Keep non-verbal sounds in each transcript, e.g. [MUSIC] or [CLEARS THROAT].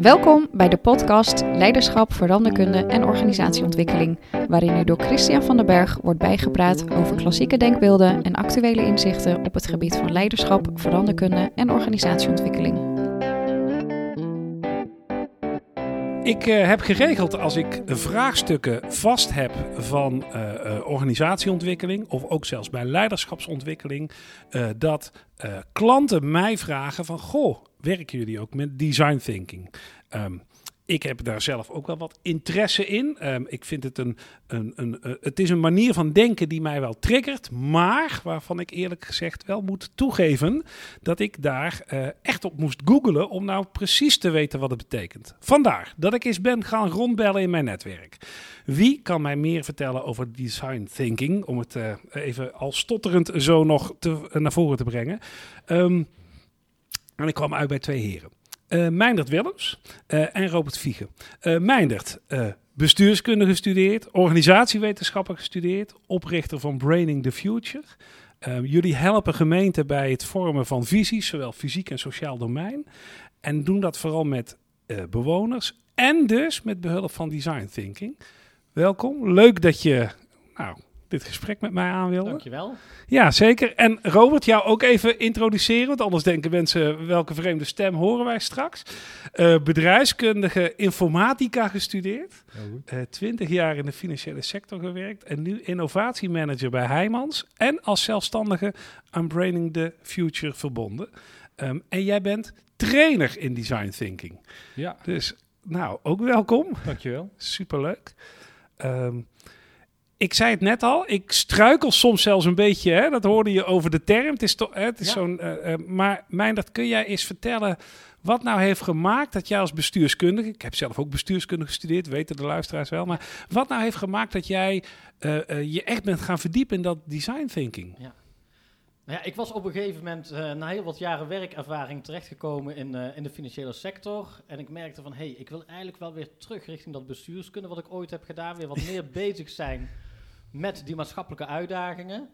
Welkom bij de podcast Leiderschap, Veranderkunde en Organisatieontwikkeling, waarin u door Christian van den Berg wordt bijgepraat over klassieke denkbeelden en actuele inzichten op het gebied van leiderschap, veranderkunde en organisatieontwikkeling. Ik uh, heb geregeld als ik vraagstukken vast heb van uh, uh, organisatieontwikkeling of ook zelfs bij leiderschapsontwikkeling, dat klanten mij vragen van goh, werken jullie ook met design thinking? Um, ik heb daar zelf ook wel wat interesse in. Um, ik vind het een, een, een, uh, het is een manier van denken die mij wel triggert, maar waarvan ik eerlijk gezegd wel moet toegeven dat ik daar uh, echt op moest googelen om nou precies te weten wat het betekent. Vandaar dat ik eens ben gaan rondbellen in mijn netwerk. Wie kan mij meer vertellen over design thinking, om het uh, even al stotterend zo nog naar voren te brengen? Um, en ik kwam uit bij twee heren. Uh, Meindert Willems uh, en Robert Viegen. Uh, Meindert, bestuurskunde gestudeerd, organisatiewetenschappen gestudeerd, oprichter van Braining the Future. jullie helpen gemeenten bij het vormen van visies, zowel fysiek en sociaal domein. En doen dat vooral met bewoners en dus met behulp van design thinking. Welkom, leuk dat je nou, dit gesprek met mij aan wilde. Dankjewel. Ja, zeker. En Robert, jou ook even introduceren, want anders denken mensen welke vreemde stem horen wij straks. Uh, bedrijfskundige informatica gestudeerd, twintig uh, jaar in de financiële sector gewerkt en nu innovatiemanager bij Heijmans en als zelfstandige aan Braining the Future verbonden. Um, en jij bent trainer in design thinking. Ja. Dus nou, ook welkom. Dankjewel. Superleuk. Um, ik zei het net al, ik struikel soms zelfs een beetje. Hè? Dat hoorde je over de term. Het is, toch, het is ja. zo'n. Uh, maar Meindert, kun jij eens vertellen wat nou heeft gemaakt dat jij als bestuurskundige, ik heb zelf ook bestuurskunde gestudeerd, weten de luisteraars wel, maar wat nou heeft gemaakt dat jij uh, je echt bent gaan verdiepen in dat design thinking? Ja. Nou ja, ik was op een gegeven moment uh, na heel wat jaren werkervaring terechtgekomen in, in de financiële sector. En ik merkte van, hé, hey, ik wil eigenlijk wel weer terug richting dat bestuurskunde wat ik ooit heb gedaan. Weer wat meer [LAUGHS] bezig zijn met die maatschappelijke uitdagingen.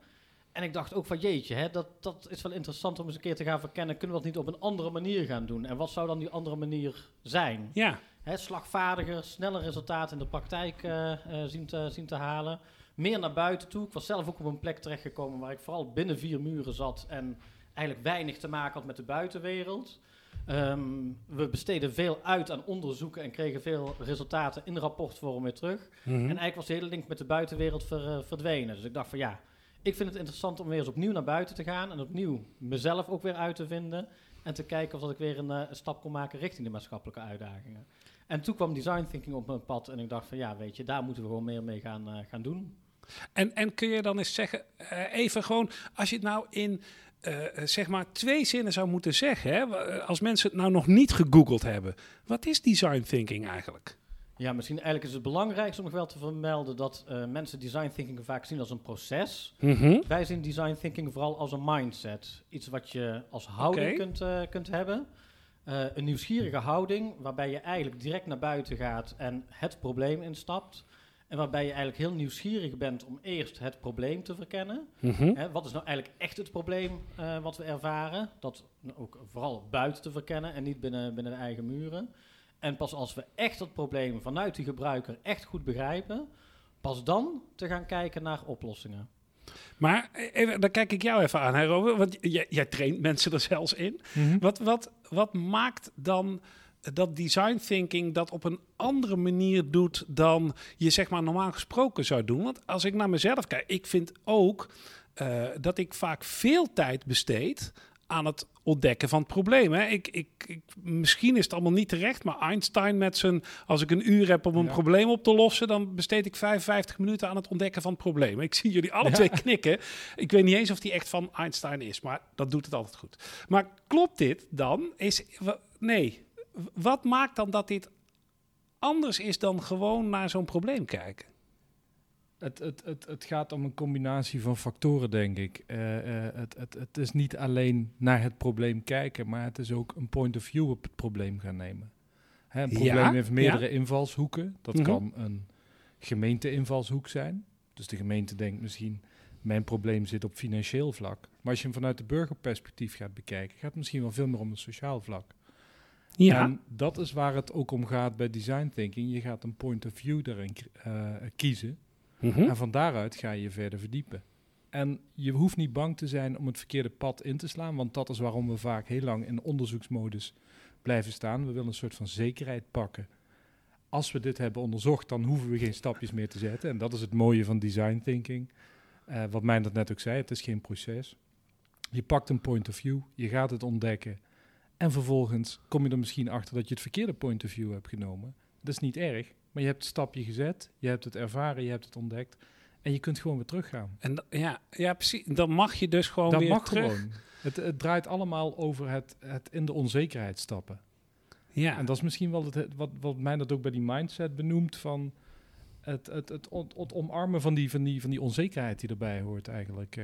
En ik dacht ook van jeetje, hè, dat, dat is wel interessant om eens een keer te gaan verkennen. Kunnen we dat niet op een andere manier gaan doen? En wat zou dan die andere manier zijn? Ja. Hè, slagvaardiger, sneller resultaten in de praktijk uh, uh, zien, te, zien te halen. Meer naar buiten toe. Ik was zelf ook op een plek terechtgekomen waar ik vooral binnen vier muren zat. En eigenlijk weinig te maken had met de buitenwereld. Um, we besteden veel uit aan onderzoeken en kregen veel resultaten in rapportvorm weer terug. Mm -hmm. En eigenlijk was de hele link met de buitenwereld ver, uh, verdwenen. Dus ik dacht van ja, ik vind het interessant om weer eens opnieuw naar buiten te gaan. En opnieuw mezelf ook weer uit te vinden. En te kijken of dat ik weer een, uh, een stap kon maken richting de maatschappelijke uitdagingen. En toen kwam design thinking op mijn pad. En ik dacht van ja, weet je, daar moeten we gewoon meer mee gaan, uh, gaan doen. En, en kun je dan eens zeggen, even gewoon, als je het nou in uh, zeg maar twee zinnen zou moeten zeggen, hè? als mensen het nou nog niet gegoogeld hebben. Wat is design thinking eigenlijk? Ja, misschien eigenlijk is het belangrijkste om nog wel te vermelden dat uh, mensen design thinking vaak zien als een proces. Mhm. Wij zien design thinking vooral als een mindset. Iets wat je als houding okay. kunt, uh, kunt hebben. Uh, een nieuwsgierige houding waarbij je eigenlijk direct naar buiten gaat en het probleem instapt. En waarbij je eigenlijk heel nieuwsgierig bent om eerst het probleem te verkennen. Mm-hmm. Hè, wat is nou eigenlijk echt het probleem uh, wat we ervaren? Dat ook vooral buiten te verkennen en niet binnen, binnen de eigen muren. En pas als we echt dat probleem vanuit die gebruiker echt goed begrijpen, pas dan te gaan kijken naar oplossingen. Maar even, dan kijk ik jou even aan, hè, Robert, want jij, jij traint mensen er zelfs in. Mm-hmm. Wat, wat, wat maakt dan dat design thinking dat op een andere manier doet dan je zeg maar normaal gesproken zou doen. Want als ik naar mezelf kijk, ik vind ook uh, dat ik vaak veel tijd besteed aan het ontdekken van het probleem. Hè. Ik, ik, ik, misschien is het allemaal niet terecht, maar Einstein met zijn... als ik een uur heb om een ja. probleem op te lossen... dan besteed ik 55 minuten aan het ontdekken van het probleem. Ik zie jullie alle ja. twee knikken. Ik weet niet eens of die echt van Einstein is, maar dat doet het altijd goed. Maar klopt dit dan? Is, nee, wat maakt dan dat dit anders is dan gewoon naar zo'n probleem kijken? Het, het, het, het gaat om een combinatie van factoren, denk ik. Uh, uh, het, het, het is niet alleen naar het probleem kijken, maar het is ook een point of view op het probleem gaan nemen. Hè, een probleem Ja, heeft meerdere ja. invalshoeken. Dat Mhm. kan een gemeente-invalshoek zijn. Dus de gemeente denkt misschien, Mijn probleem zit op financieel vlak. Maar als je hem vanuit de burgerperspectief gaat bekijken, gaat het misschien wel veel meer om een sociaal vlak. Ja. En dat is waar het ook om gaat bij design thinking. Je gaat een point of view daarin eh, kiezen. Mhm. En van daaruit ga je je verder verdiepen. En je hoeft niet bang te zijn om het verkeerde pad in te slaan, want dat is waarom we vaak heel lang in onderzoeksmodus blijven staan. We willen een soort van zekerheid pakken. Als we dit hebben onderzocht, dan hoeven we geen stapjes meer te zetten. En dat is het mooie van design thinking. Eh, wat mij dat net ook zei, het is geen proces. Je pakt een point of view, je gaat het ontdekken. En vervolgens kom je er misschien achter dat je het verkeerde point of view hebt genomen. Dat is niet erg, maar je hebt het stapje gezet, je hebt het ervaren, je hebt het ontdekt. En je kunt gewoon weer teruggaan. En ja, ja, precies. Dan mag je dus gewoon dat weer mag terug. gewoon. Het, het draait allemaal over het, het in de onzekerheid stappen. Ja. En dat is misschien wel het, wat, wat mij dat ook bij die mindset benoemt van het, het, het, omarmen van die, van, die, van die onzekerheid die erbij hoort eigenlijk.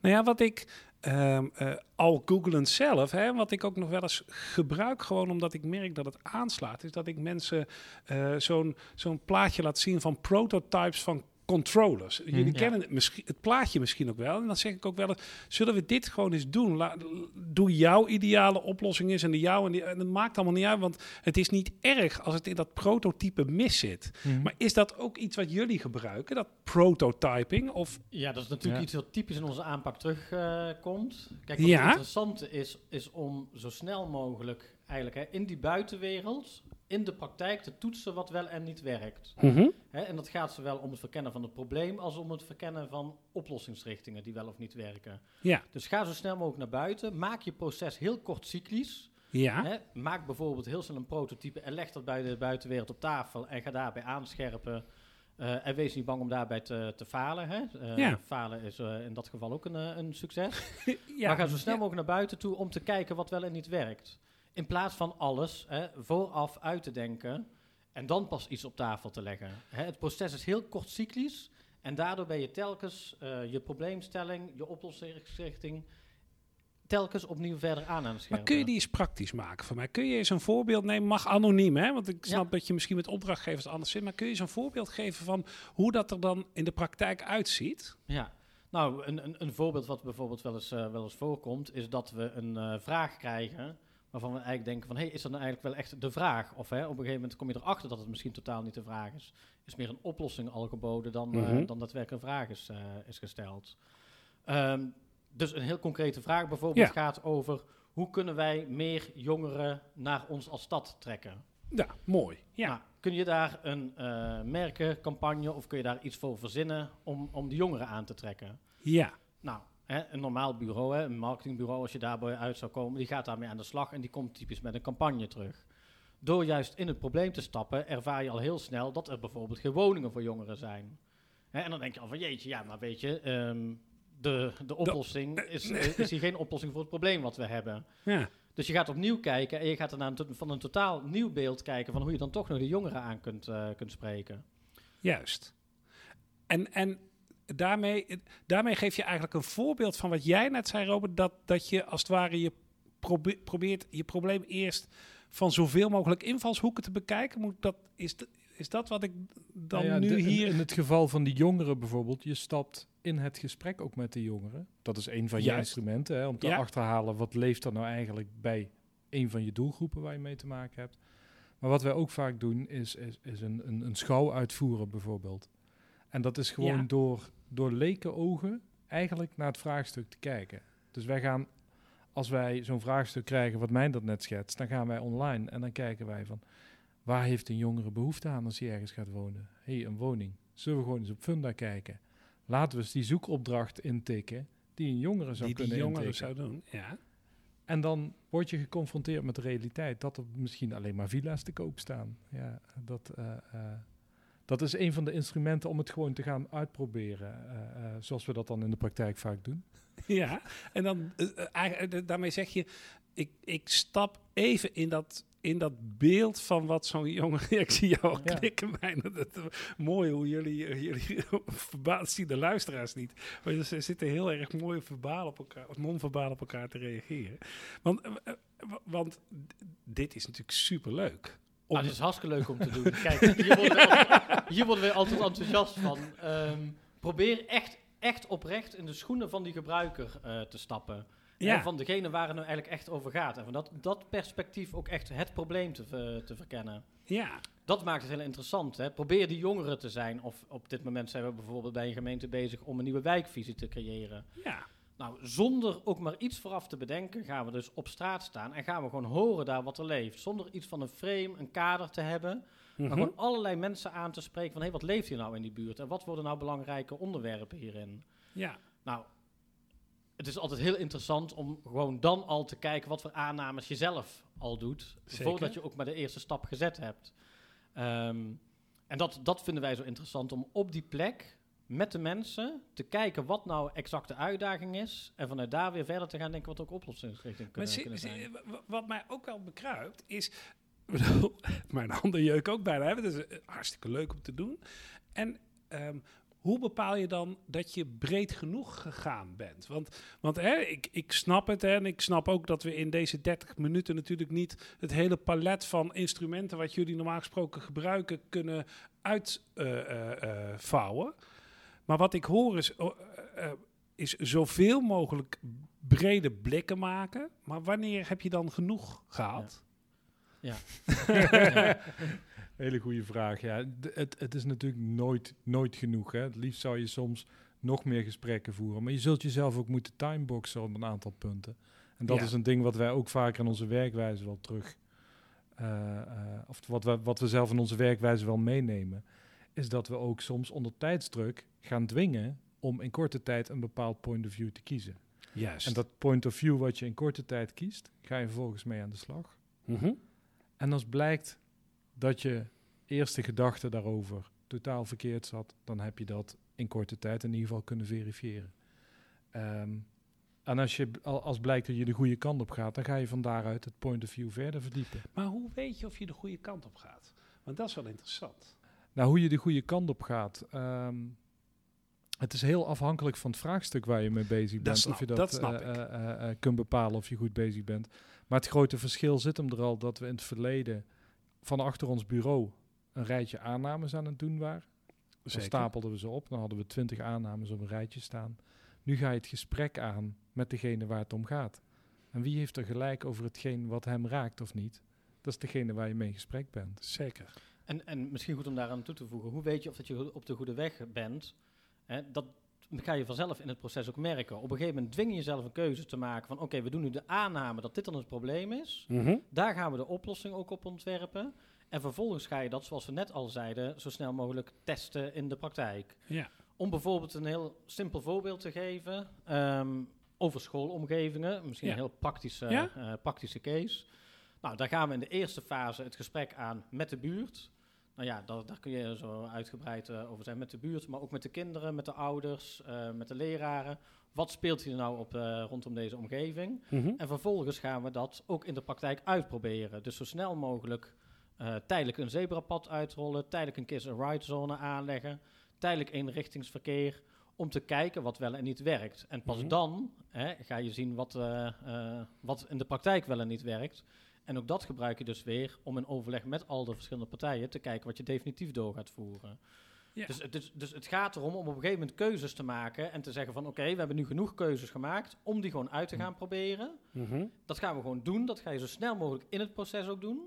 Nou ja, wat ik ehm, eh, al googelend zelf, hè, wat ik ook nog wel eens gebruik, gewoon omdat ik merk dat het aanslaat, is dat ik mensen eh, zo'n zo'n plaatje laat zien van prototypes van controllers. Jullie Mhm. kennen het, misschien, het plaatje misschien ook wel. En dan zeg ik ook wel eens, zullen we dit gewoon eens doen? La, doe jouw ideale oplossing is en de jouwe. En, die, en dat maakt allemaal niet uit, want het is niet erg als het in dat prototype mis zit. Maar is dat ook iets wat jullie gebruiken, dat prototyping? Of Ja, dat is natuurlijk Ja. iets wat typisch in onze aanpak terugkomt. Kijk, wat Ja. het interessante is, is om zo snel mogelijk eigenlijk hè, in die buitenwereld, in de praktijk te toetsen wat wel en niet werkt. Hè, en dat gaat zowel om het verkennen van het probleem als om het verkennen van oplossingsrichtingen die wel of niet werken. Ja, Dus ga zo snel mogelijk naar buiten. Maak je proces heel kort cyclisch. ja, Hè, maak bijvoorbeeld heel snel een prototype en leg dat bij de buitenwereld op tafel en ga daarbij aanscherpen. Eh, en wees niet bang om daarbij te, te falen. Hè. Eh, Ja. Falen is eh, in dat geval ook een, een succes. [LAUGHS] ja. maar ga zo snel mogelijk naar buiten toe om te kijken wat wel en niet werkt. In plaats van alles hè, vooraf uit te denken en dan pas iets op tafel te leggen. Hè, het proces is heel kort cyclisch en daardoor ben je telkens eh, je probleemstelling, je oplossingsrichting telkens opnieuw verder aan aan het scherpen. Maar kun je die eens praktisch maken voor mij? Kun je eens een voorbeeld nemen? Mag anoniem, hè? Want ik snap Ja. dat je misschien met opdrachtgevers anders zit. Maar kun je eens een voorbeeld geven van hoe dat er dan in de praktijk uitziet? Ja, nou, een, een, een voorbeeld wat bijvoorbeeld wel eens, eh, wel eens voorkomt, is dat we een eh, vraag krijgen waarvan we eigenlijk denken van, hé, hey, is dat nou eigenlijk wel echt de vraag? Of hè, op een gegeven moment kom je erachter dat het misschien totaal niet de vraag is. Is meer een oplossing al geboden dan, eh, Mhm. dan daadwerkelijk een vraag is, eh, is gesteld. Ehm, dus een heel concrete vraag bijvoorbeeld Ja. gaat over, hoe kunnen wij meer jongeren naar ons als stad trekken? Ja, mooi. Ja. Nou, kun je daar een eh merkencampagne of kun je daar iets voor verzinnen om, om de jongeren aan te trekken? Ja. Nou, hè, een normaal bureau, hè, een marketingbureau, als je daarbij uit zou komen, die gaat daarmee aan de slag en die komt typisch met een campagne terug. Door juist in het probleem te stappen, ervaar je al heel snel dat er bijvoorbeeld geen woningen voor jongeren zijn. Hè, en dan denk je al van jeetje, ja, maar weet je, ehm, de, de oplossing is, is hier geen oplossing voor het probleem wat we hebben. ja. Dus je gaat opnieuw kijken en je gaat to- van een totaal nieuw beeld kijken van hoe je dan toch nog de jongeren aan kunt, eh, kunt spreken. Juist. En, en daarmee, daarmee geef je eigenlijk een voorbeeld van wat jij net zei, Robert. Dat, dat je als het ware je probe- probeert je probleem eerst van zoveel mogelijk invalshoeken te bekijken. Moet dat, is, is dat wat ik dan Nou ja, nu de- hier... In het geval van die jongeren bijvoorbeeld, je stapt in het gesprek ook met de jongeren. Dat is een van je instrumenten, hè, om te Ja. achterhalen wat leeft er nou eigenlijk bij een van je doelgroepen waar je mee te maken hebt. Maar wat wij ook vaak doen, is, is, is een, een, een schouw uitvoeren bijvoorbeeld. En dat is gewoon Ja. door, door leken ogen eigenlijk naar het vraagstuk te kijken. Dus wij gaan, als wij zo'n vraagstuk krijgen, wat mij dat net schetst, dan gaan wij online en dan kijken wij van, waar heeft een jongere behoefte aan als hij ergens gaat wonen? Hé, hey, een woning. Zullen we gewoon eens op Funda kijken? Laten we eens die zoekopdracht intikken die een jongere zou die die kunnen jongeren intikken. zou doen. Ja. En dan word je geconfronteerd met de realiteit dat er misschien alleen maar villa's te koop staan. Ja, dat, eh, eh, dat is een van de instrumenten om het gewoon te gaan uitproberen, eh, eh, zoals we dat dan in de praktijk vaak doen. [LAUGHS] Ja, en dan eh, daarmee zeg je, ik, ik stap even in dat, in dat beeld van wat zo'n jongen. [LAUGHS] ik zie jou al Ja. knikken, mijn. Dat, dat- mooi hoe jullie, jullie [LAUGHS] verbaal zien de luisteraars niet. Maar ze zitten heel erg mooi verbaal op elkaar, of non-verbaal op elkaar te reageren. Want, wa- want dit is natuurlijk superleuk. Om- Ah, het is hartstikke leuk om te doen. Kijk, hier worden we, al- [LAUGHS] hier worden we altijd enthousiast van. Ehm, probeer echt, echt oprecht in de schoenen van die gebruiker eh, te stappen. Ja. En van degene waar het nu eigenlijk echt over gaat. En van dat, dat perspectief ook echt het probleem te, ver- te verkennen. Ja, Dat maakt het heel interessant. Hè? Probeer die jongeren te zijn. Of op dit moment zijn we bijvoorbeeld bij een gemeente bezig om een nieuwe wijkvisie te creëren. ja. Nou, zonder ook maar iets vooraf te bedenken, gaan we dus op straat staan en gaan we gewoon horen daar wat er leeft. Zonder iets van een frame, een kader te hebben. Mhm. Maar gewoon allerlei mensen aan te spreken van hé, wat leeft hier nou in die buurt? En wat worden nou belangrijke onderwerpen hierin? Ja, Nou, het is altijd heel interessant om gewoon dan al te kijken wat voor aannames je zelf al doet. Zeker. Voordat je ook maar de eerste stap gezet hebt. Ehm, en dat, dat vinden wij zo interessant om op die plek met de mensen te kijken wat nou exact de uitdaging is. En vanuit daar weer verder te gaan denken wat ook oplossingsrichting kunnen, kunnen zijn. wat mij ook wel bekruipt is... [LAUGHS] Mijn handen jeuk ook bijna. hè, want Het is eh, hartstikke leuk om te doen. En ehm, hoe bepaal je dan dat je breed genoeg gegaan bent? Want, want hè, ik, ik snap het hè, en ik snap ook dat we in deze 30 minuten natuurlijk niet het hele palet van instrumenten wat jullie normaal gesproken gebruiken kunnen uitvouwen. Maar wat ik hoor is, oh, eh, eh, is zoveel mogelijk brede blikken maken. Maar wanneer heb je dan genoeg gehad? [LAUGHS] Hele goede vraag. Ja, D- het, het is natuurlijk nooit, nooit genoeg. Hè. Het liefst zou je soms nog meer gesprekken voeren. Maar je zult jezelf ook moeten timeboxen op een aantal punten. En dat Ja. is een ding wat wij ook vaker in onze werkwijze wel terug... eh, eh, of wat we, wat we zelf in onze werkwijze wel meenemen... is dat we ook soms onder tijdsdruk gaan dwingen... om in korte tijd een bepaald point of view te kiezen. Juist. En dat point of view wat je in korte tijd kiest... ga je vervolgens mee aan de slag. Mhm. En als blijkt dat je eerste gedachte daarover totaal verkeerd zat, dan heb je dat in korte tijd in ieder geval kunnen verifiëren. Ehm, en als, je, al- als blijkt dat je de goede kant op gaat, dan ga je van daaruit het point of view verder verdiepen. Maar hoe weet je of je de goede kant op gaat? Want dat is wel interessant. Nou, hoe je de goede kant op gaat. ehm, het is heel afhankelijk van het vraagstuk waar je mee bezig bent. snap- of je dat, dat snap eh, kunt bepalen of je goed bezig bent. Maar het grote verschil zit hem er al dat we in het verleden van achter ons bureau een rijtje aannames aan het doen waren. Dan Zeker. stapelden we ze op. Dan hadden we twintig aannames op een rijtje staan. Nu ga je het gesprek aan met degene waar het om gaat. En wie heeft er gelijk over hetgeen wat hem raakt of niet? Dat is degene waar je mee in gesprek bent. Zeker. En, en misschien goed om daaraan toe te voegen, hoe weet je of dat je op de goede weg bent? Hè, dat ga je vanzelf in het proces ook merken. Op een gegeven moment dwing je jezelf een keuze te maken van oké, we doen nu de aanname dat dit dan het probleem is. Mhm. Daar gaan we de oplossing ook op ontwerpen. En vervolgens ga je dat, zoals we net al zeiden, zo snel mogelijk testen in de praktijk. Ja. Om bijvoorbeeld een heel simpel voorbeeld te geven ehm, over schoolomgevingen. Misschien Ja. een heel praktische, Ja? eh, praktische case. Nou, daar gaan we in de eerste fase het gesprek aan met de buurt. Nou ja, daar, daar kun je zo uitgebreid eh, over zijn met de buurt, maar ook met de kinderen, met de ouders, eh, met de leraren. Wat speelt hier nou op eh, rondom deze omgeving? Mhm. En vervolgens gaan we dat ook in de praktijk uitproberen. Dus zo snel mogelijk tijdelijk een zebrapad uitrollen, tijdelijk een kiss-and-ride zone aanleggen, tijdelijk eenrichtingsverkeer, om te kijken wat wel en niet werkt. En pas Mhm. dan hè, ga je zien wat, wat in de praktijk wel en niet werkt. En ook dat gebruik je dus weer om in overleg met al de verschillende partijen te kijken wat je definitief door gaat voeren. Ja. Dus, dus het gaat erom om op een gegeven moment keuzes te maken en te zeggen van oké, we hebben nu genoeg keuzes gemaakt om die gewoon uit te gaan proberen. Mhm. Dat gaan we gewoon doen. Dat ga je zo snel mogelijk in het proces ook doen.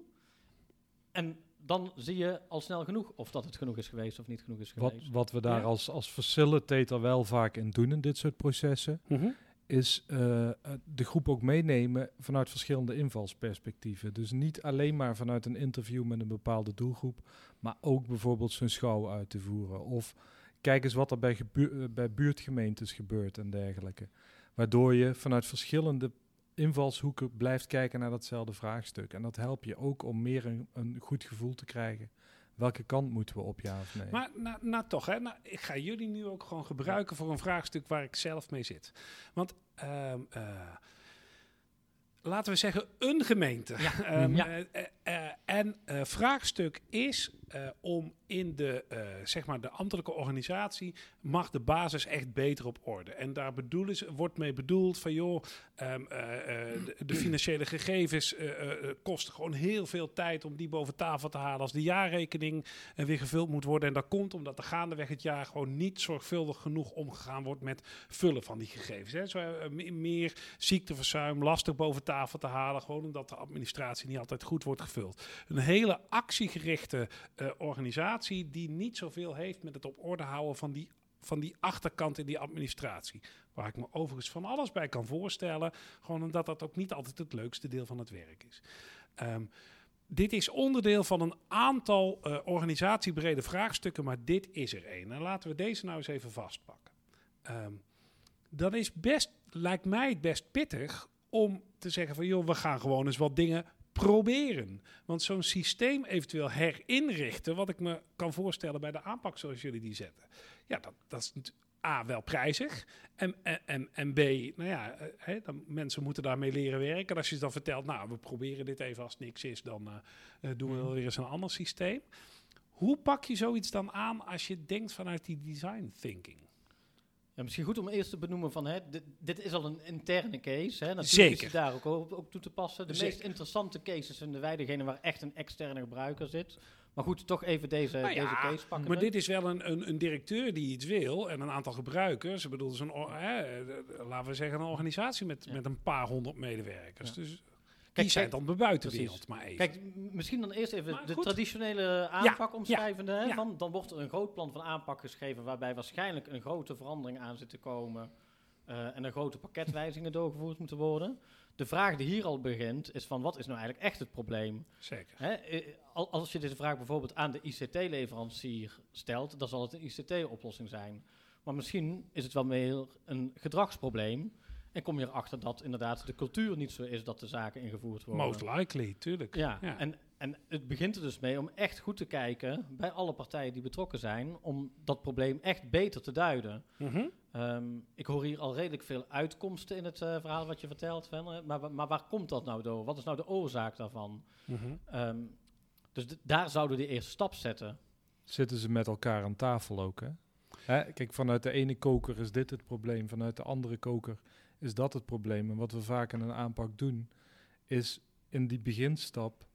En dan zie je al snel genoeg of dat het genoeg is geweest of niet genoeg is Wat, geweest. wat we daar Ja. als, als facilitator wel vaak in doen in dit soort processen, Mhm. Is eh, eh, de groep ook meenemen vanuit verschillende invalsperspectieven. Dus niet alleen maar vanuit een interview met een bepaalde doelgroep, maar ook bijvoorbeeld zijn schouw uit te voeren. Of kijk eens wat er bij, eh, bij buurtgemeentes gebeurt en dergelijke. Waardoor je vanuit verschillende invalshoeken blijft kijken naar datzelfde vraagstuk. En dat helpt je ook om meer een, een goed gevoel te krijgen. Welke kant moeten we op, ja of nee? Maar nou, nou toch, hè, nou, ik ga jullie nu ook gewoon gebruiken voor een vraagstuk waar ik zelf mee zit. Want ehm, eh, laten we zeggen een gemeente. Ehm, Ja. eh, en eh, vraagstuk is eh, om in de, eh, zeg maar de ambtelijke organisatie mag de basis echt beter op orde. En daar bedoelen ze, wordt mee bedoeld van joh, ehm, eh, de, de financiële gegevens kosten gewoon heel veel tijd om die boven tafel te halen als de jaarrekening weer gevuld moet worden. En dat komt omdat er gaandeweg het jaar gewoon niet zorgvuldig genoeg omgegaan wordt met vullen van die gegevens. Hè. Zo, me- meer ziekteverzuim, lastig boven tafel te halen, gewoon omdat de administratie niet altijd goed wordt gevuld. Een hele actiegerichte eh, organisatie die niet zoveel heeft met het op orde houden van die, van die achterkant in die administratie. Waar ik me overigens van alles bij kan voorstellen, gewoon omdat dat ook niet altijd het leukste deel van het werk is. Ehm, dit is onderdeel van een aantal eh, organisatiebrede vraagstukken, maar dit is er één. En laten we deze nou eens even vastpakken. Ehm dat is best, lijkt mij het best pittig om te zeggen van joh, we gaan gewoon eens wat dingen proberen. Want zo'n systeem eventueel herinrichten, wat ik me kan voorstellen bij de aanpak zoals jullie die zetten. Ja, dat, dat is A, wel prijzig. En, en, en, B, nou ja, eh, hè, dan, mensen moeten daarmee leren werken. En als je ze dan vertelt, nou, we proberen dit even als niks is, dan eh, eh, doen we wel weer eens een ander systeem. Hoe pak je zoiets dan aan als je denkt vanuit die design thinking? Ja, misschien goed om eerst te benoemen van, hè, dit, dit is al een interne case. Hè. Natuurlijk Zeker. is daar ook, ook toe te passen. De Zeker. meest interessante cases vinden wij degene waar echt een externe gebruiker zit. Maar goed, toch even deze, Nou ja, deze case pakken. Maar dit is wel een, een, een directeur die iets wil en een aantal gebruikers. Ik bedoel, zo'n, eh, laten we zeggen, een organisatie met, Ja. met een paar honderd medewerkers. Ja. Dus die zijn dan de buitenwereld, maar even. Kijk, misschien dan eerst even Maar de goed. traditionele aanpak ja, omschrijvende. hè. Van, dan wordt er een groot plan van aanpak geschreven waarbij waarschijnlijk een grote verandering aan zit te komen. eh, en er grote pakketwijzigingen [LAUGHS] doorgevoerd moeten worden. De vraag die hier al begint is van wat is nou eigenlijk echt het probleem? Zeker. Hè, eh, al- als je deze vraag bijvoorbeeld aan de ICT-leverancier stelt, dan zal het een ICT-oplossing zijn. Maar misschien is het wel meer een gedragsprobleem. En kom je erachter dat inderdaad de cultuur niet zo is dat de zaken ingevoerd worden. Most likely, tuurlijk. Ja, Ja. En, en het begint er dus mee om echt goed te kijken bij alle partijen die betrokken zijn, om dat probleem echt beter te duiden. Mhm. Ehm, ik hoor hier al redelijk veel uitkomsten in het eh, verhaal wat je vertelt, Venner. Maar, maar waar komt dat nou door? Wat is nou de oorzaak daarvan? Mhm. Ehm, dus d- daar zouden we de eerste stap zetten. Zitten ze met elkaar aan tafel ook, hè? Hè, Kijk, vanuit de ene koker is dit het probleem, vanuit de andere koker is dat het probleem. En wat we vaak in een aanpak doen, is in die beginstap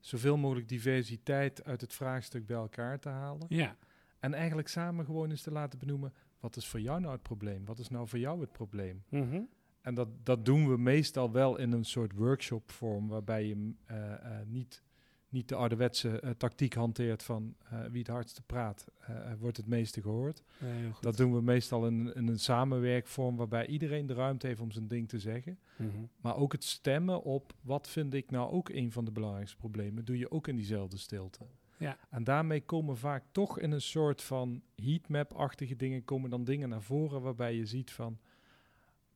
zoveel mogelijk diversiteit uit het vraagstuk bij elkaar te halen. Ja. En eigenlijk samen gewoon eens te laten benoemen, wat is voor jou nou het probleem? Wat is nou voor jou het probleem? Mhm. En dat, dat doen we meestal wel in een soort workshopvorm, waarbij je mm, eh, eh, niet, niet de ouderwetse eh, tactiek hanteert van eh, wie het hardste praat, eh, wordt het meeste gehoord. Goed. Dat doen we meestal in, in een samenwerkvorm waarbij iedereen de ruimte heeft om zijn ding te zeggen. Mhm. Maar ook het stemmen op wat vind ik nou ook een van de belangrijkste problemen, doe je ook in diezelfde stilte. Ja. En daarmee komen vaak toch in een soort van heatmap-achtige dingen, komen dan dingen naar voren waarbij je ziet van,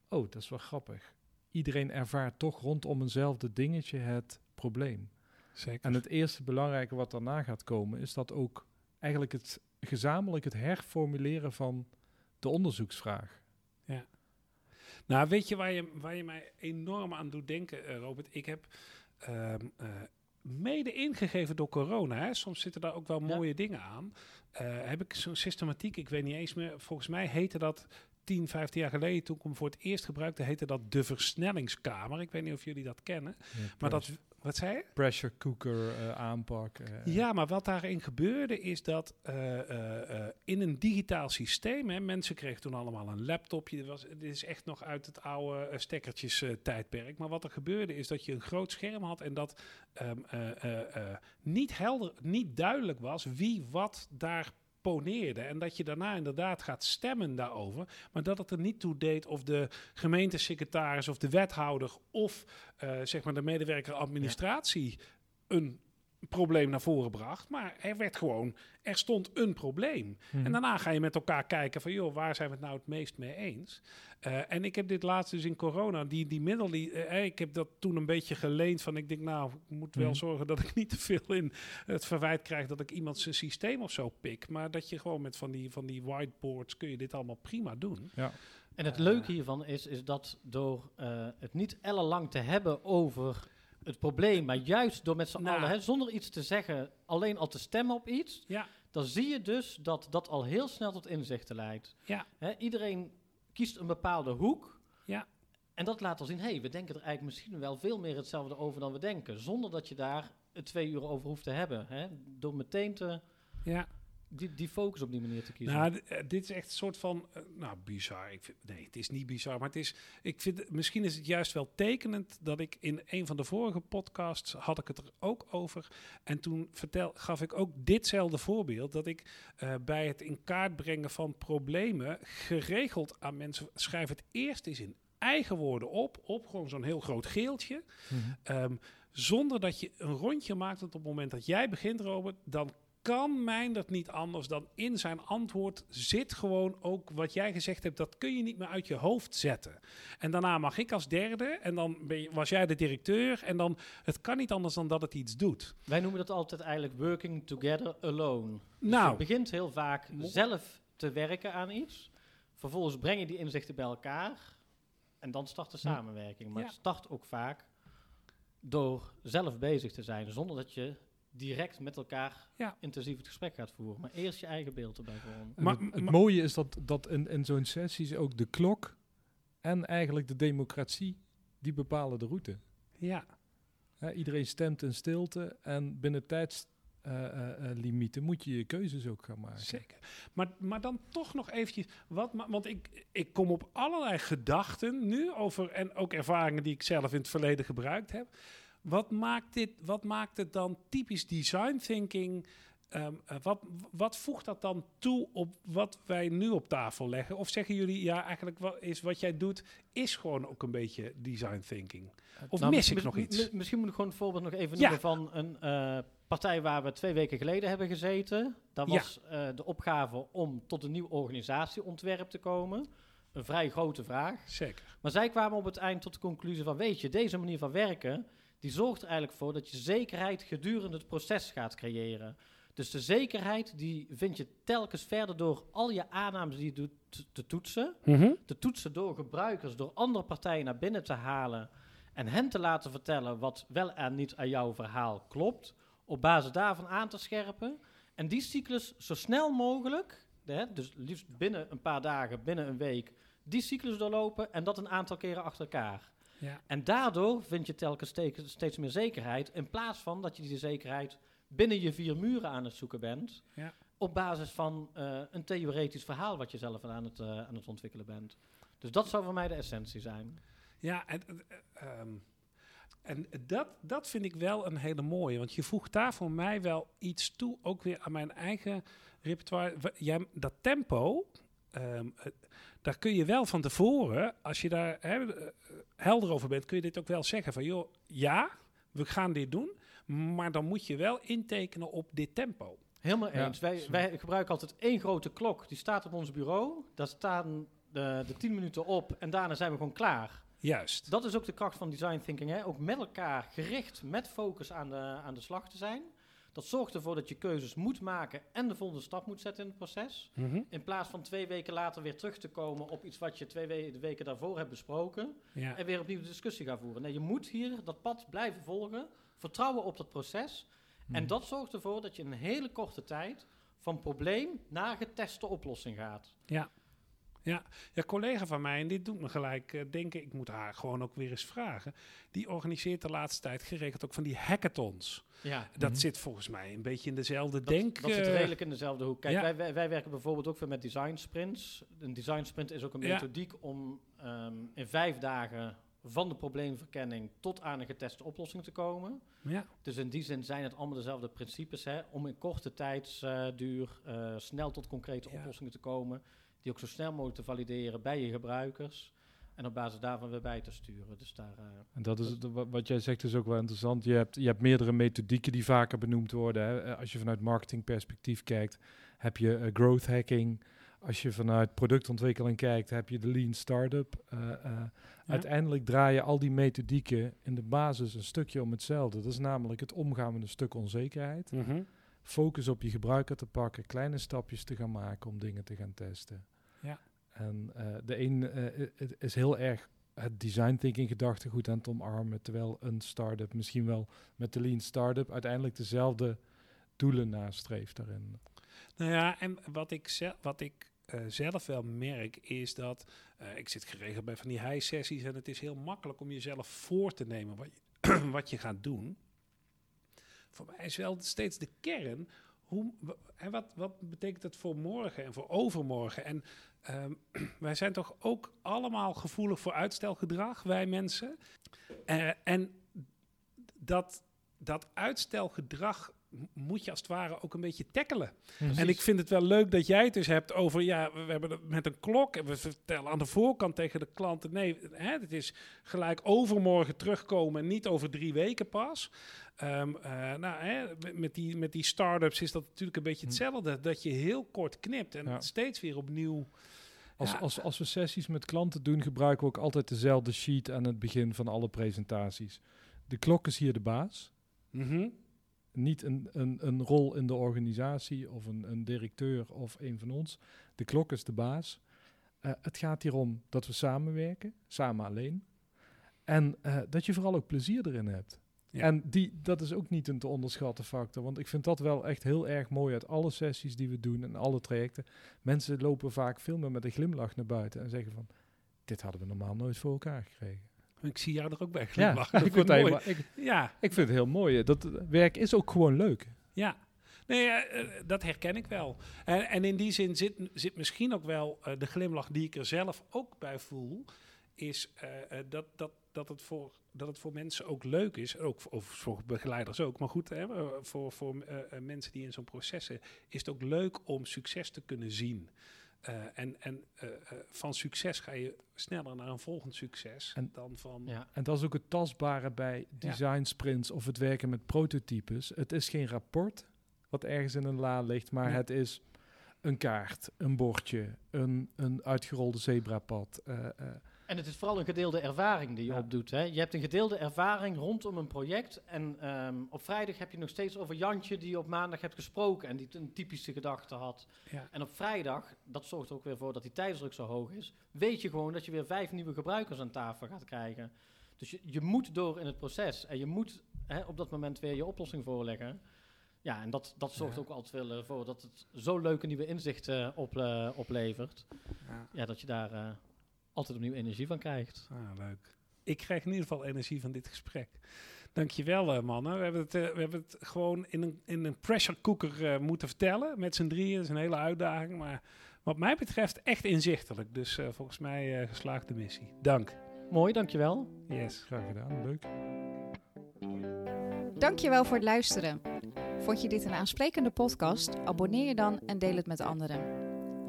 oh, dat is wel grappig. Iedereen ervaart toch rondom eenzelfde dingetje het probleem. Zeker. En het eerste belangrijke wat daarna gaat komen, is dat ook eigenlijk het gezamenlijk het herformuleren van de onderzoeksvraag. Nou, weet je waar je, waar je mij enorm aan doet denken, eh, Robert? Ik heb ehm, eh, mede ingegeven door corona, hè, soms zitten daar ook wel Ja. mooie dingen aan. Eh, heb ik zo'n systematiek, ik weet niet eens meer, volgens mij heette dat 10, 15 jaar geleden, toen ik hem voor het eerst gebruikte, heette dat de versnellingskamer. Ik weet niet of jullie dat kennen. Maar dat, wat zei je? pressure cooker eh, aanpak. eh, Ja, maar wat daarin gebeurde is dat eh, in een digitaal systeem, hè, mensen kregen toen allemaal een laptopje. Dit, was, dit is echt nog uit het oude stekkertjes tijdperk. Maar wat er gebeurde is dat je een groot scherm had en dat ehm, eh, eh, eh, niet helder, niet duidelijk was wie wat daar poneerde. En dat je daarna inderdaad gaat stemmen daarover. Maar dat het er niet toe deed of de gemeentesecretaris of de wethouder of eh, zeg maar de medewerker administratie een probleem naar voren bracht. Maar er werd gewoon, er stond een probleem. En daarna ga je met elkaar kijken van, joh, waar zijn we het nou het meest mee eens? Eh, en ik heb dit laatst dus in corona, die, die middel, die, eh, ik heb dat toen een beetje geleend van, ik denk, nou, ik moet wel Mhm. zorgen dat ik niet te veel in het verwijt krijg dat ik iemand zijn systeem of zo pik. Maar dat je gewoon met van die, van die whiteboards kun je dit allemaal prima doen. En het Eh. leuke hiervan is, is dat door eh, het niet ellenlang te hebben over het probleem. Maar juist door met z'n Nou. allen, hè, zonder iets te zeggen, alleen al te stemmen op iets, Ja. dan zie je dus dat dat al heel snel tot inzichten leidt. Ja. Hè, iedereen kiest een bepaalde hoek. Ja. En dat laat al zien, hé, hey, we denken er eigenlijk misschien wel veel meer hetzelfde over dan we denken. Zonder dat je daar het twee uur over hoeft te hebben. Hè? Door meteen te, Ja. Die, die focus op die manier te kiezen. Nou, eh, dit is echt een soort van, eh, nou, bizar. Ik vind, nee, het is niet bizar, maar het is, ik vind, misschien is het juist wel tekenend dat ik in een van de vorige podcasts had ik het er ook over. En toen vertel, gaf ik ook ditzelfde voorbeeld, dat ik eh, bij het in kaart brengen van problemen geregeld aan mensen schrijf het eerst eens in eigen woorden op, op gewoon zo'n heel groot geeltje. Ehm, zonder dat je een rondje maakt op het moment dat jij begint, Robert, dan kan mijn dat niet anders dan in zijn antwoord zit gewoon ook wat jij gezegd hebt, dat kun je niet meer uit je hoofd zetten. En daarna mag ik als derde en dan ben je, was jij de directeur en dan, het kan niet anders dan dat het iets doet. Wij noemen dat altijd eigenlijk working together alone. Dus Nou. je begint heel vaak zelf te werken aan iets. Vervolgens breng je die inzichten bij elkaar. En dan start de samenwerking. Maar Ja. het start ook vaak door zelf bezig te zijn. Zonder dat je direct met elkaar Ja. intensief het gesprek gaat voeren. Maar eerst je eigen beeld erbij vormen. Maar- het, het maar- mooie is dat, dat in, in zo'n sessie ook de klok en eigenlijk de democratie, die bepalen de route. Ja, Hè, iedereen stemt in stilte en binnen tijdslimieten moet je je keuzes ook gaan maken. zeker. Maar, maar dan toch nog eventjes, wat, want ik, ik kom op allerlei gedachten nu over, en ook ervaringen die ik zelf in het verleden gebruikt heb. Wat maakt, dit, wat maakt het dan typisch design thinking? Ehm, eh, wat, wat voegt dat dan toe op wat wij nu op tafel leggen? Of zeggen jullie, ja, eigenlijk wat, is wat jij doet, is gewoon ook een beetje design thinking? Of Nou, mis ik nog iets? mi- Misschien moet ik gewoon een voorbeeld nog even Ja. noemen van een eh, partij waar we twee weken geleden hebben gezeten. Dat Ja. was eh, de opgave om tot een nieuw organisatieontwerp te komen. Een vrij grote vraag. Zeker. Maar zij kwamen op het eind tot de conclusie van, weet je, deze manier van werken, die zorgt er eigenlijk voor dat je zekerheid gedurende het proces gaat creëren. Dus de zekerheid, die vind je telkens verder door al je aannames die je doet te- toetsen te toetsen door gebruikers, door andere partijen naar binnen te halen en hen te laten vertellen wat wel en niet aan jouw verhaal klopt, op basis daarvan aan te scherpen en die cyclus zo snel mogelijk, hè, dus liefst binnen een paar dagen, binnen een week, die cyclus doorlopen en dat een aantal keren achter elkaar. Ja. En daardoor vind je telkens steeds, steeds meer zekerheid, in plaats van dat je die zekerheid binnen je vier muren aan het zoeken bent, Ja. op basis van eh, een theoretisch verhaal wat je zelf aan het, eh, aan het ontwikkelen bent. Dus dat zou voor mij de essentie zijn. Ja, en, eh, ehm, en dat, dat vind ik wel een hele mooie. Want je voegt daar voor mij wel iets toe, ook weer aan mijn eigen repertoire. Jij, dat tempo, ehm, eh, daar kun je wel van tevoren, als je daar hè, eh, helder over bent, kun je dit ook wel zeggen van, joh, ja, we gaan dit doen, maar dan moet je wel intekenen op dit tempo. Helemaal Ja, eens. Wij, wij gebruiken altijd één grote klok. Die staat op ons bureau. Daar staan de, de tien minuten op en daarna zijn we gewoon klaar. Juist. Dat is ook de kracht van design thinking. Hè? Ook met elkaar gericht, met focus aan de, aan de slag te zijn. Dat zorgt ervoor dat je keuzes moet maken en de volgende stap moet zetten in het proces. Mhm. In plaats van twee weken later weer terug te komen op iets wat je twee we- de weken daarvoor hebt besproken. Ja. En weer opnieuw de discussie gaan voeren. Nee, je moet hier dat pad blijven volgen. Vertrouwen op dat proces. Hmm. En dat zorgt ervoor dat je in een hele korte tijd van probleem naar geteste oplossing gaat. Ja. Ja, ja, collega van mij, en dit doet me gelijk eh, denken, ik moet haar gewoon ook weer eens vragen. Die organiseert de laatste tijd geregeld ook van die hackathons. Ja, Dat Mhm. zit volgens mij een beetje in dezelfde dat, denk... dat zit eh, redelijk in dezelfde hoek. Kijk, ja. wij, wij, wij werken bijvoorbeeld ook weer met design sprints. Een design sprint is ook een Ja. methodiek om ehm, in vijf dagen van de probleemverkenning tot aan een geteste oplossing te komen. Ja, Dus in die zin zijn het allemaal dezelfde principes. Hè? Om in korte tijdsduur eh, snel tot concrete Ja. oplossingen te komen. Die ook zo snel mogelijk te valideren bij je gebruikers. En op basis daarvan weer bij te sturen. Dus daar, eh, En dat is het, wa- wat jij zegt is ook wel interessant. Je hebt, je hebt meerdere methodieken die vaker benoemd worden. Hè. Eh, Als je vanuit marketingperspectief kijkt, heb je eh, growth hacking. Als je vanuit productontwikkeling kijkt, heb je de lean startup. Eh, eh, Uiteindelijk draaien al die methodieken in de basis een stukje om hetzelfde. Dat is namelijk het omgaan met een stuk onzekerheid. Mhm. Focus op je gebruiker te pakken, kleine stapjes te gaan maken om dingen te gaan testen. Ja. En eh, de een eh, i- is heel erg het design thinking gedachtegoed aan het omarmen, terwijl een start-up misschien wel met de lean start-up uiteindelijk dezelfde doelen nastreeft daarin. Nou ja, en wat ik, zelf, wat ik uh, zelf wel merk is dat ik zit geregeld bij van die high sessies en het is heel makkelijk om jezelf voor te nemen wat je, [CLEARS THROAT] wat je gaat doen. Voor mij is wel steeds de kern. Hoe, en wat, wat betekent het voor morgen en voor overmorgen? En um, [CLEARS THROAT] wij zijn toch ook allemaal gevoelig voor uitstelgedrag, wij mensen. Uh, en dat, dat uitstelgedrag moet je als het ware ook een beetje tackelen. Precies. En ik vind het wel leuk dat jij het dus hebt over, ja, we hebben het met een klok en we vertellen aan de voorkant tegen de klanten, nee, hè, het is gelijk overmorgen terugkomen en niet over drie weken pas. Um, uh, nou, hè, met die, met die start-ups is dat natuurlijk een beetje hetzelfde, dat je heel kort knipt en ja. steeds weer opnieuw... Als, ja. als, als we sessies met klanten doen, gebruiken we ook altijd dezelfde sheet aan het begin van alle presentaties. De klok is hier de baas. Mm -hmm niet een, een, een rol in de organisatie of een, een directeur of een van ons. De klok is de baas. Uh, het gaat hier om dat we samenwerken, samen alleen. En uh, dat je vooral ook plezier erin hebt. Ja. En die, dat is ook niet een te onderschatten factor. Want ik vind dat wel echt heel erg mooi uit alle sessies die we doen en alle trajecten. Mensen lopen vaak veel meer met een glimlach naar buiten en zeggen van... Dit hadden we normaal nooit voor elkaar gekregen. Ik zie jou er ook bij glimlachen. Ja, ik, vind het ik, ja. ik vind het heel mooi. Dat werk is ook gewoon leuk. Ja, Nee, uh, dat herken ik wel. En, en, in die zin zit, zit misschien ook wel uh, de glimlach die ik er zelf ook bij voel, is uh, dat, dat, dat, het voor, dat het voor mensen ook leuk is, ook voor, voor begeleiders ook, maar goed, hè, voor, voor mensen die in zo'n proces zitten, is het ook leuk om succes te kunnen zien. Uh, en en uh, uh, van succes ga je sneller naar een volgend succes en, dan van... Ja. En dat is ook het tastbare bij design sprints of het werken met prototypes. Het is geen rapport wat ergens in een la ligt, maar ja. het is een kaart, een bordje, een, een uitgerolde zebrapad. En het is vooral een gedeelde ervaring die je ja. opdoet. Hè? Je hebt een gedeelde ervaring rondom een project. En um, op vrijdag heb je nog steeds over Jantje die je op maandag hebt gesproken en die een typische gedachte had. Ja. En op vrijdag, dat zorgt er ook weer voor dat die tijdsdruk zo hoog is, weet je gewoon dat je weer vijf nieuwe gebruikers aan tafel gaat krijgen. Dus je, je moet door in het proces en je moet hè, op dat moment weer je oplossing voorleggen. Ja, en dat, dat zorgt ja. ook altijd wel voor dat het zo leuke nieuwe inzichten op, uh, oplevert. Ja. ja. dat je daar... Uh, altijd opnieuw energie van krijgt. Ah, leuk. Ik krijg in ieder geval energie van dit gesprek. Dankjewel, uh, mannen. We hebben het, uh, we hebben het gewoon in een, in een pressure cooker uh, moeten vertellen. Met z'n drieën. Dat is een hele uitdaging. Maar wat mij betreft echt inzichtelijk. Dus volgens mij geslaagde missie. Dank. Mooi, dankjewel. Yes. Graag gedaan. Leuk. Dankjewel voor het luisteren. Vond je dit een aansprekende podcast? Abonneer je dan en deel het met anderen.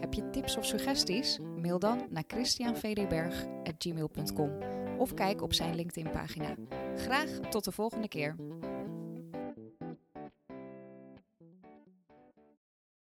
Heb je tips of suggesties? Mail dan naar christianvdberg.gmail.com of kijk op zijn LinkedIn-pagina. Graag tot de volgende keer.